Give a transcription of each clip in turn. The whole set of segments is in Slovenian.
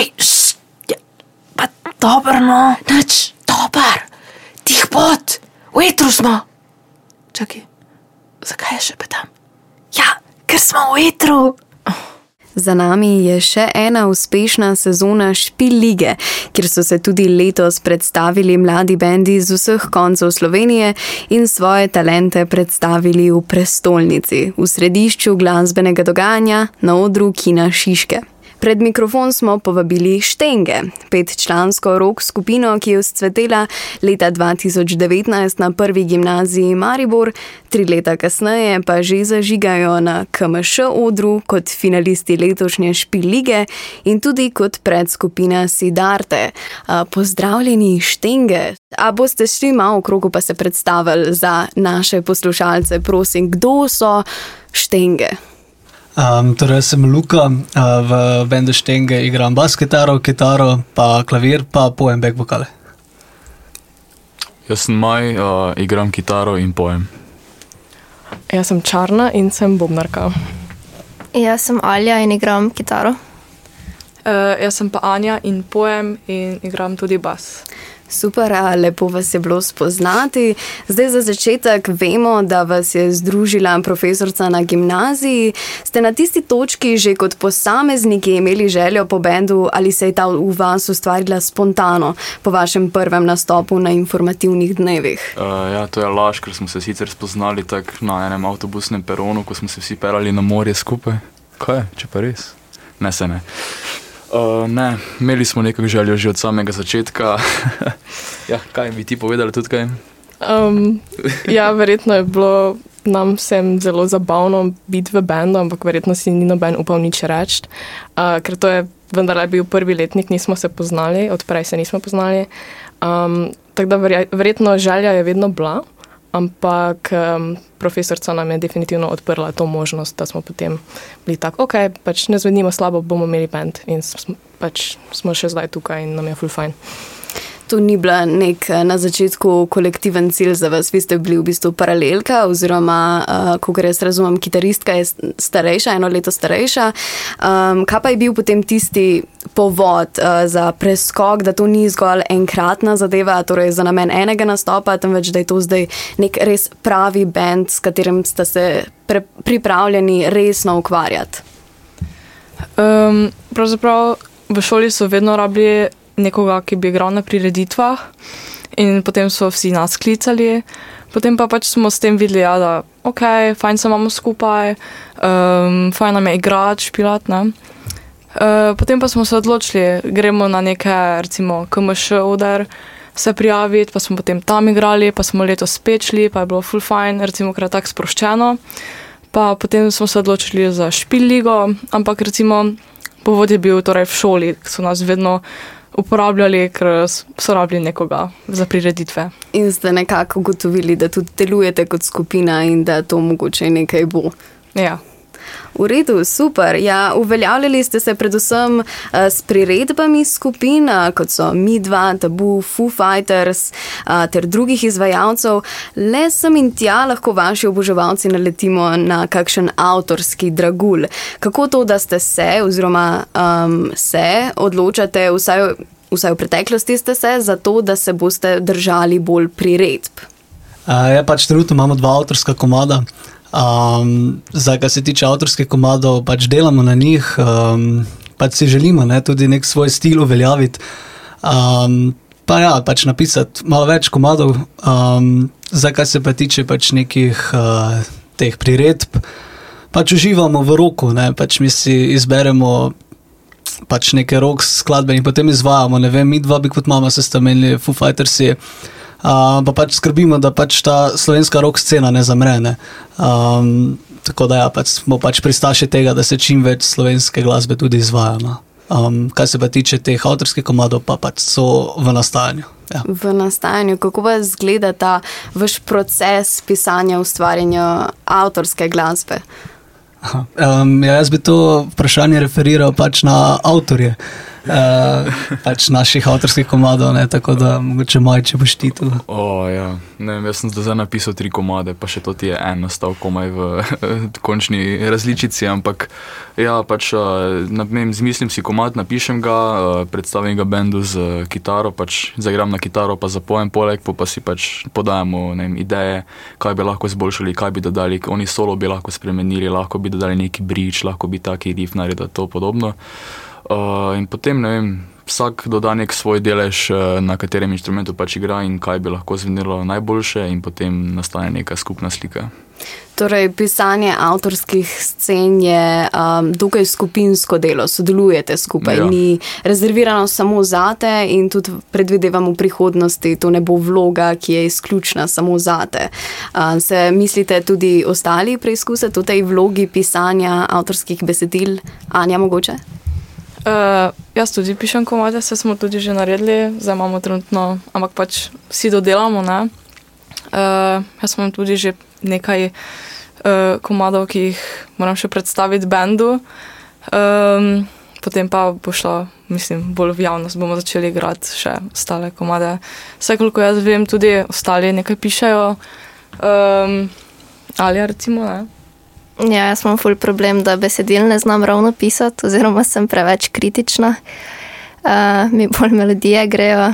Hej, šš, ja, pa dobro, no. Nič, dober, tih pot, vetru smo. Čakaj, zakaj je še petam? Ja, ker smo v vetru. Za nami je še ena uspešna sezona Špil lige, kjer so se tudi letos predstavili mladi bendi z vseh koncev Slovenije in svoje talente predstavili v prestolnici, v središču glasbenega dogajanja na odru Kina Šiške. Pred mikrofon smo povabili Štenge, petčlansko rok skupino, ki je vzcvetela leta 2019 na prvi gimnaziji Maribor, tri leta kasneje pa že zažigajo na KMŠ odru kot finalisti letošnje Špilige in tudi kot predskupina Sidarte. Pozdravljeni Štenge. A boste šli malo v krogu pa se predstavili za naše poslušalce, prosim, kdo so Štenge? Um, torej, sem Luka, uh, v bendu Štenge igram bas kitaro, kitaro, pa klavir, pa pojem back vokale. Jaz sem Maj, uh, igram kitaro in pojem. Jaz sem Črna in sem Bobnarka. Jaz sem Alja in igram kitaro. Uh, jaz sem pa Anja in pojem in igram tudi bas. Super, lepo vas je bilo spoznati. Zdaj za začetek vemo, da vas je združila profesorica na gimnaziji. Ste na tisti točki že kot posamezniki imeli željo po bendu ali se je ta v vas ustvarila spontano po vašem prvem nastopu na informativnih dnevih? Uh, ja, to je laž, ker smo se sicer spoznali tako na enem avtobusnem peronu, ko smo se vsi perali na morje skupaj. Kaj je, če pa res? Ne, se ne. Uh, ne, imeli smo neko željo že od samega začetka. ja, kaj bi ti povedali tudi kaj? Um, ja, verjetno je bilo nam vsem zelo zabavno biti v bendu, ampak verjetno si ni noben upal nič reči, uh, ker to je vendar bil prvi letnik, nismo se poznali, odprej se nismo poznali. Um, tako da verjetno želja je vedno bila ampak um, profesorica nam je definitivno odprla to možnost, da smo potem bili tako, ok, pač ne zvenimo slabo, bomo imeli bend in smo, pač smo še zdaj tukaj in nam je full fine to ni bila nek eh, na začetku kolektiven cilj za vas, vi ste bili v bistvu paralelka, oziroma, uh, ko gre jaz razumem, kitaristka je starejša, eno leto starejša. Um, kaj pa je bil potem tisti povod uh, za preskok, da to ni zgolj enkratna zadeva, torej za namen enega nastopa, temveč da je to zdaj nek res pravi bend, s katerim ste se pripravljeni resno ukvarjati? Um, pravzaprav v šoli so vedno rabili nekoga, ki bi igral na prireditvah, in potem so vsi nas klicali. Potem pa pač smo s tem videli, ja, da je ok, fajn se imamo skupaj, um, fajn nam je igrati, špilat. Uh, potem pa smo se odločili, gremo na neke, recimo, KMŠ odr, se prijaviti, pa smo potem tam igrali, pa smo letos spečli, pa je bilo full fajn, recimo, je tako sproščeno. Pa potem smo se odločili za špil ligo, ampak recimo povod je bil torej v šoli, ki so nas vedno uporabljali, ker so rabili nekoga za prireditve. In ste nekako ugotovili, da tudi delujete kot skupina in da to mogoče nekaj bo. Ja. V redu, super. Ja, uveljavljali ste se predvsem uh, s priredbami skupin, uh, kot so Mi-2, Tabu, Foo Fighters uh, ter drugih izvajalcev. Le sem in tja lahko vaši oboževalci naletimo na kakšen avtorski dragul. Kako to, da ste se oziroma um, se odločate, vsaj, vsaj v preteklosti ste se, za to, da se boste držali bolj priredb? Uh, ja, pač trenutno imamo dva avtorska komada. Um, zdaj, kar se tiče avtorskih komadov, pač delamo na njih, um, pač si želimo ne, tudi nek svoj stil uveljaviti. Um, pa ja, pač napisati malo več komadov, um, zdaj, kar se pa tiče pač nekih uh, teh priredb, pač uživamo v roku, ne, pač mi si izberemo. Pač nekaj rok skladbe in potem izvajamo. Ne vem, mi dva bi kot mama se stamenili, Foo Fighters je uh, pa pač skrbimo, da pač ta slovenska rock scena ne zamre. Ne? Um, tako da ja, pač smo pač pristaši tega, da se čim več slovenske glasbe tudi izvaja. No? Um, kar se pa tiče teh avtorskih komadov, pa pač so v nastajanju. Ja. V nastajanju, kako pa izgleda ta vaš proces pisanja, ustvarjanja avtorske glasbe? Um, ja, jaz bi to vprašanje referiral pač na avtorje. uh, pač naših avtorskih komadov, ne, tako da mogoče moj, če boš ti tu. O, ja. ne, vem, jaz sem zdaj napisal tri komade, pa še to ti je en nastal komaj v končni različici, ampak ja, pač ne vem, zmislim si komad, napišem ga, predstavim ga bendu z kitaro, pač zagram na kitaro, pa zapojem poleg, pa, pa si pač podajamo vem, ideje, kaj bi lahko izboljšali, kaj bi dodali, oni solo bi lahko spremenili, lahko bi dodali neki brič, lahko bi taki riff naredili, to podobno. Uh, in potem, ne vem, vsak doda nek svoj delež, uh, na katerem inštrumentu pač igra in kaj bi lahko zvenelo najboljše, in potem nastane neka skupna slika. Torej, pisanje avtorskih scen je um, dokaj skupinsko delo, sodelujete skupaj, ja. ni rezervirano samo za te, in tudi predvidevam v prihodnosti, to ne bo vloga, ki je izključna samo za te. Um, se mislite tudi ostali preizkusiti v tej vlogi pisanja avtorskih besedil, Anja, mogoče? Uh, jaz tudi pišem komade, vse smo tudi že naredili, zdaj imamo trenutno, ampak pač vsi dodelamo. Uh, jaz imam tudi že nekaj uh, komadov, ki jih moram še predstaviti bendu. Um, potem pa bo šlo, mislim, bolj v javnost, bomo začeli igrati še ostale komade. Vse, koliko jaz vem, tudi ostali nekaj pišajo. Um, ali recimo, ne. Ja, jaz imam ful problem, da besedil ne znam ravno pisati, oziroma sem preveč kritična. Uh, mi bolj melodije grejo,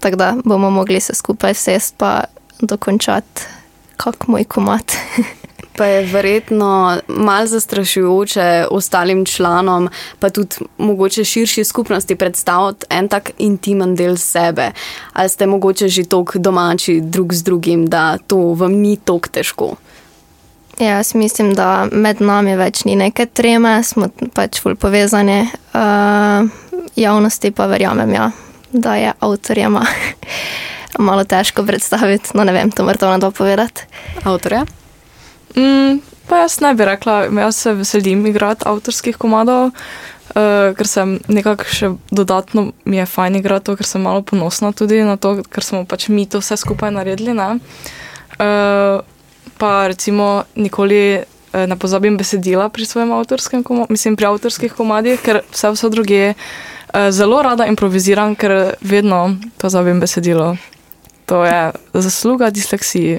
tako da bomo mogli se skupaj sest pa dokončati, kak moj komat. Pa je verjetno malo zastrašujoče ostalim članom, pa tudi mogoče širši skupnosti predstaviti en tak intimen del sebe. Ali ste mogoče že tako domači drug z drugim, da to vam ni tako težko? Ja, jaz mislim, da med nami več ni neke treme, smo pač bolj povezani. Uh, javnosti pa verjamem, ja, da je avtorjema malo težko predstaviti. No, ne vem, to moram na to povedati. Avtorja? Mm, pa jaz ne bi rekla, jaz se veselim igrati avtorskih komadov, uh, ker sem nekako še dodatno mi je fajn igrati to, ker sem malo ponosna tudi na to, ker smo pač mi to vse skupaj naredili pa recimo nikoli eh, ne pozabim besedila pri svojem avtorskem, mislim, pri avtorskih komadih, ker vse vse druge eh, zelo rada improviziram, ker vedno pozabim besedilo. To je zasluga disleksiji.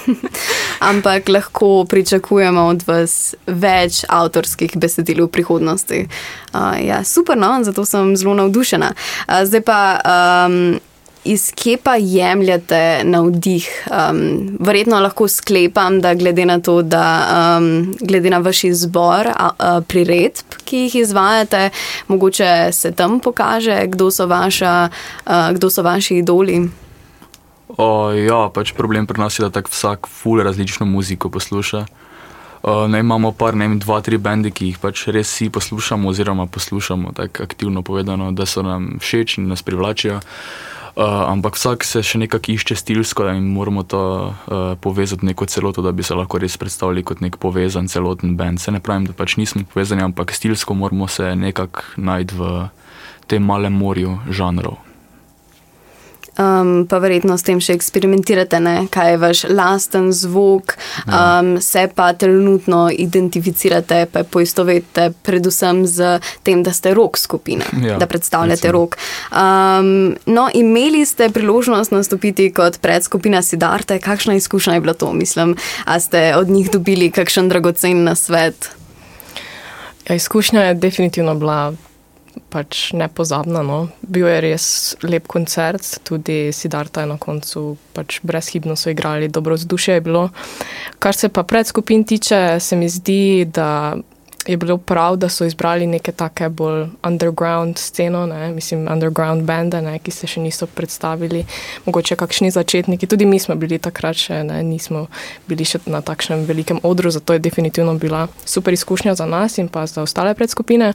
Ampak lahko pričakujemo od vas več avtorskih besedil v prihodnosti. Uh, ja, super, no, zato sem zelo navdušena. Uh, zdaj pa. Um, iz kje pa jemljete navdih? Um, verjetno lahko sklepam, da glede na to, da um, glede na vaš izbor a, a, priredb, ki jih izvajate, mogoče se tam pokaže, kdo so, vaša, a, kdo so vaši idoli. O, ja, pač problem pri nas je, da tako vsak ful različno muziko posluša. Uh, ne, imamo pa ne vem, dva, tri bendi, ki jih pač res vsi poslušamo, oziroma poslušamo tako aktivno povedano, da so nam všeč in nas privlačijo. Uh, Uh, ampak vsak se še nekako išče stilsko in moramo to uh, povezati v neko celoto, da bi se lahko res predstavili kot nek povezan celoten bend. Se ne pravim, da pač nismo povezani, ampak stilsko moramo se nekako najti v tem malem morju žanrov um, pa verjetno s tem še eksperimentirate, ne? kaj je vaš lasten zvok, um, se pa trenutno identificirate, pa poistovetite predvsem z tem, da ste rok skupina, ja, da predstavljate recimo. rok. Um, no, imeli ste priložnost nastopiti kot predskupina Sidarte, kakšna izkušnja je bila to, mislim, a ste od njih dobili kakšen dragocen nasvet? Ja, izkušnja je definitivno bila pač nepozabna. No. Bil je res lep koncert, tudi Sidarta je na koncu pač brezhibno so igrali, dobro vzdušje je bilo. Kar se pa pred skupin tiče, se mi zdi, da je bilo prav, da so izbrali neke take bolj underground sceno, ne? mislim, underground bende, ne? ki se še niso predstavili, mogoče kakšni začetniki. Tudi mi smo bili takrat še, ne? nismo bili še na takšnem velikem odru, zato je definitivno bila super izkušnja za nas in pa za ostale predskupine.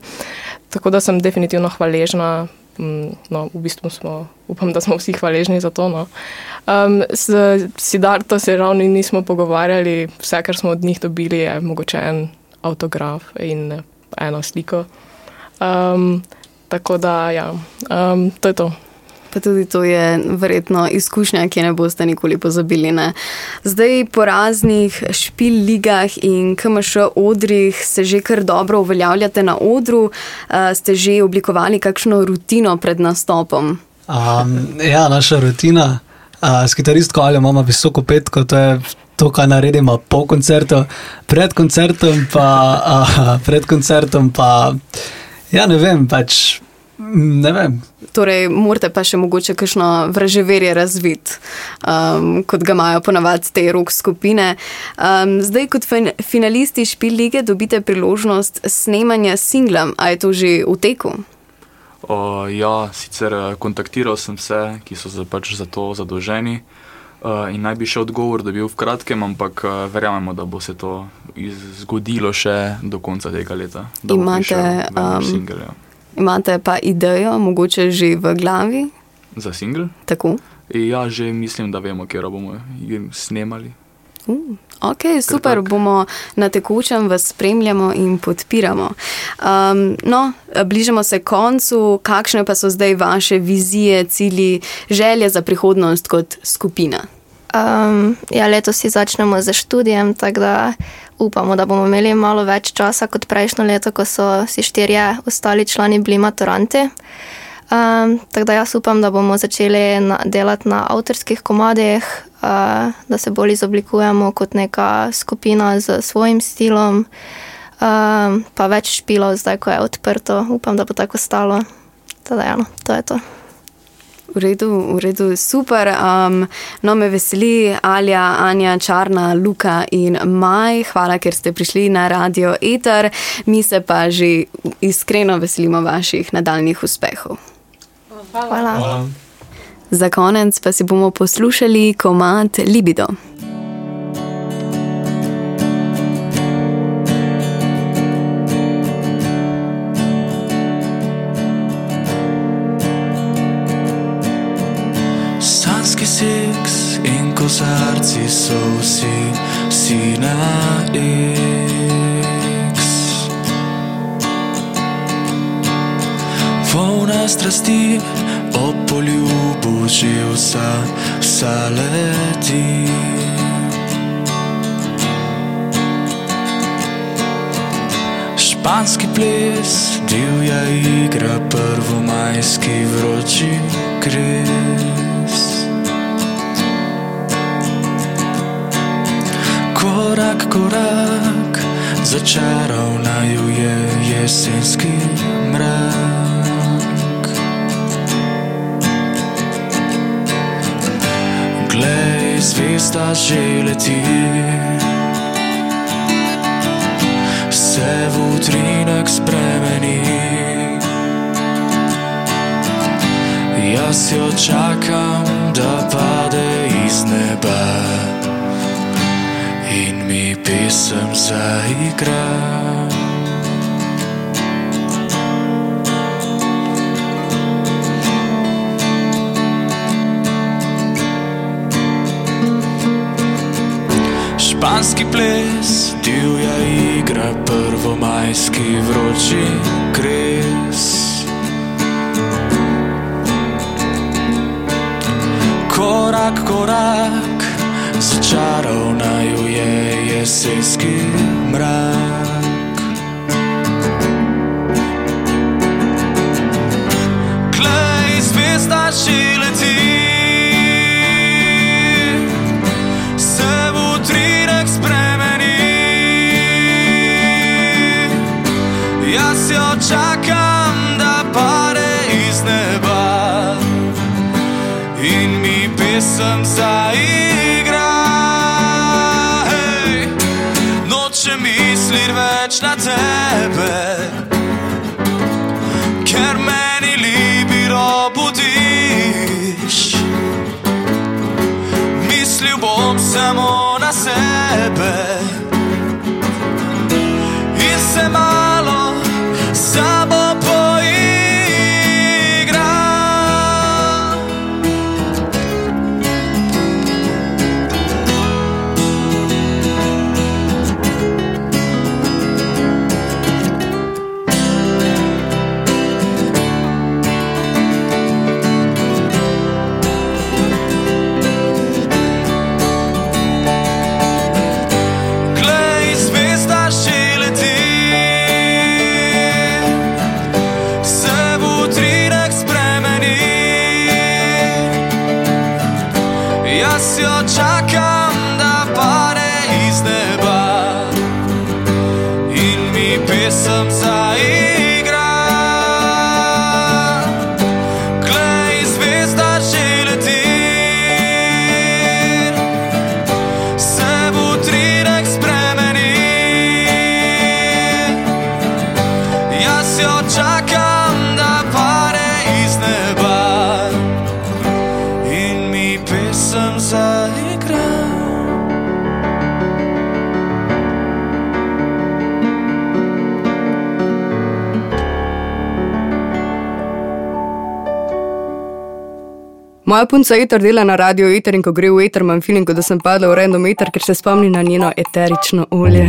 Tako da sem definitivno hvaležna. Mm, no, v bistvu smo, upam, da smo vsi hvaležni za to. No. Um, s Sidarto se ravno nismo pogovarjali, vse, kar smo od njih dobili, je mogoče en avtograf in eno sliko. Um, tako da, ja, um, to je to. Pa tudi to je verjetno izkušnja, ki ne boste nikoli pozabili. Ne? Zdaj po raznih špil ligah in KMŠ odrih se že kar dobro uveljavljate na odru. Uh, ste že oblikovali kakšno rutino pred nastopom? Um, ja, naša rutina. Uh, s kitaristko ali imamo visoko petko, to je to, kar naredimo po koncertu, pred koncertom pa, uh, pred koncertom pa ja, ne vem, pač ne vem. Torej, morate pa še mogoče kakšno vraževerje razviti, um, kot ga imajo ponavadi te rok skupine. Um, zdaj, kot fin finalisti Špil lige, dobite priložnost snemanja singla, a je to že v teku? O, ja, sicer kontaktiral sem vse, ki so za, pač za to zadolženi. Uh, in naj bi še odgovor dobil v kratkem, ampak uh, verjamemo, da bo se to zgodilo še do konca tega leta. Imate, um, single, ja. imate pa idejo, mogoče že v glavi? Za single? Tako. Ja, že mislim, da vemo, kje bomo jih snemali. Uh, ok, super, bomo na tekočem vas spremljamo in podpiramo. Um, no, bližamo se koncu. Kakšne pa so zdaj vaše vizije, cilji, želje za prihodnost kot skupina? Um, ja, letos si začnemo z študijem, tako da upamo, da bomo imeli malo več časa kot prejšnjo leto, ko so si štirje ostali člani bili maturanti. Um, tako da jaz upam, da bomo začeli na, delati na avtorskih komadih, uh, da se bolj izoblikujemo kot neka skupina z svojim stilom, um, pa več špilov, zdaj ko je odprto, upam, da bo tako stalo. Teda, ja, no, to je to. V redu, v redu, super. Um, no, me veseli, Alja, Anja, Črna, Luka in Maj. Hvala, ker ste prišli na Radio Eter. Mi se pa že iskreno veselimo vaših nadaljnih uspehov. Hvala. Hvala. Hvala. Za konec pa si bomo poslušali komat Libido. Sanski seks in kozarci so vsi, vsi na X. Volna strasti ob poljubu že vsa, vsa leti. Španski ples, divja igra, prvomajski vroči kres. Korak, korak, začaral naju je jesenski Zvezda že leti, se v utrinek spremeni. Jaz jo čakam, da pade iz neba in mi pesem zaigra. Španski ples, divja igra, prvomajski vroči kres. Korak, korak, začaral naju je jesenski mrak. Mi pesem zaigra. Hey, noče misli več na tebe, ker meni libiro budiš. Mislil bom samo na sebe. Ja si očakam da pare iz neba Moja punca Eter dela na radio Eter in ko gre v Eter, imam feeling, da sem padla v random Eter, ker se spomni na njeno eterično olje.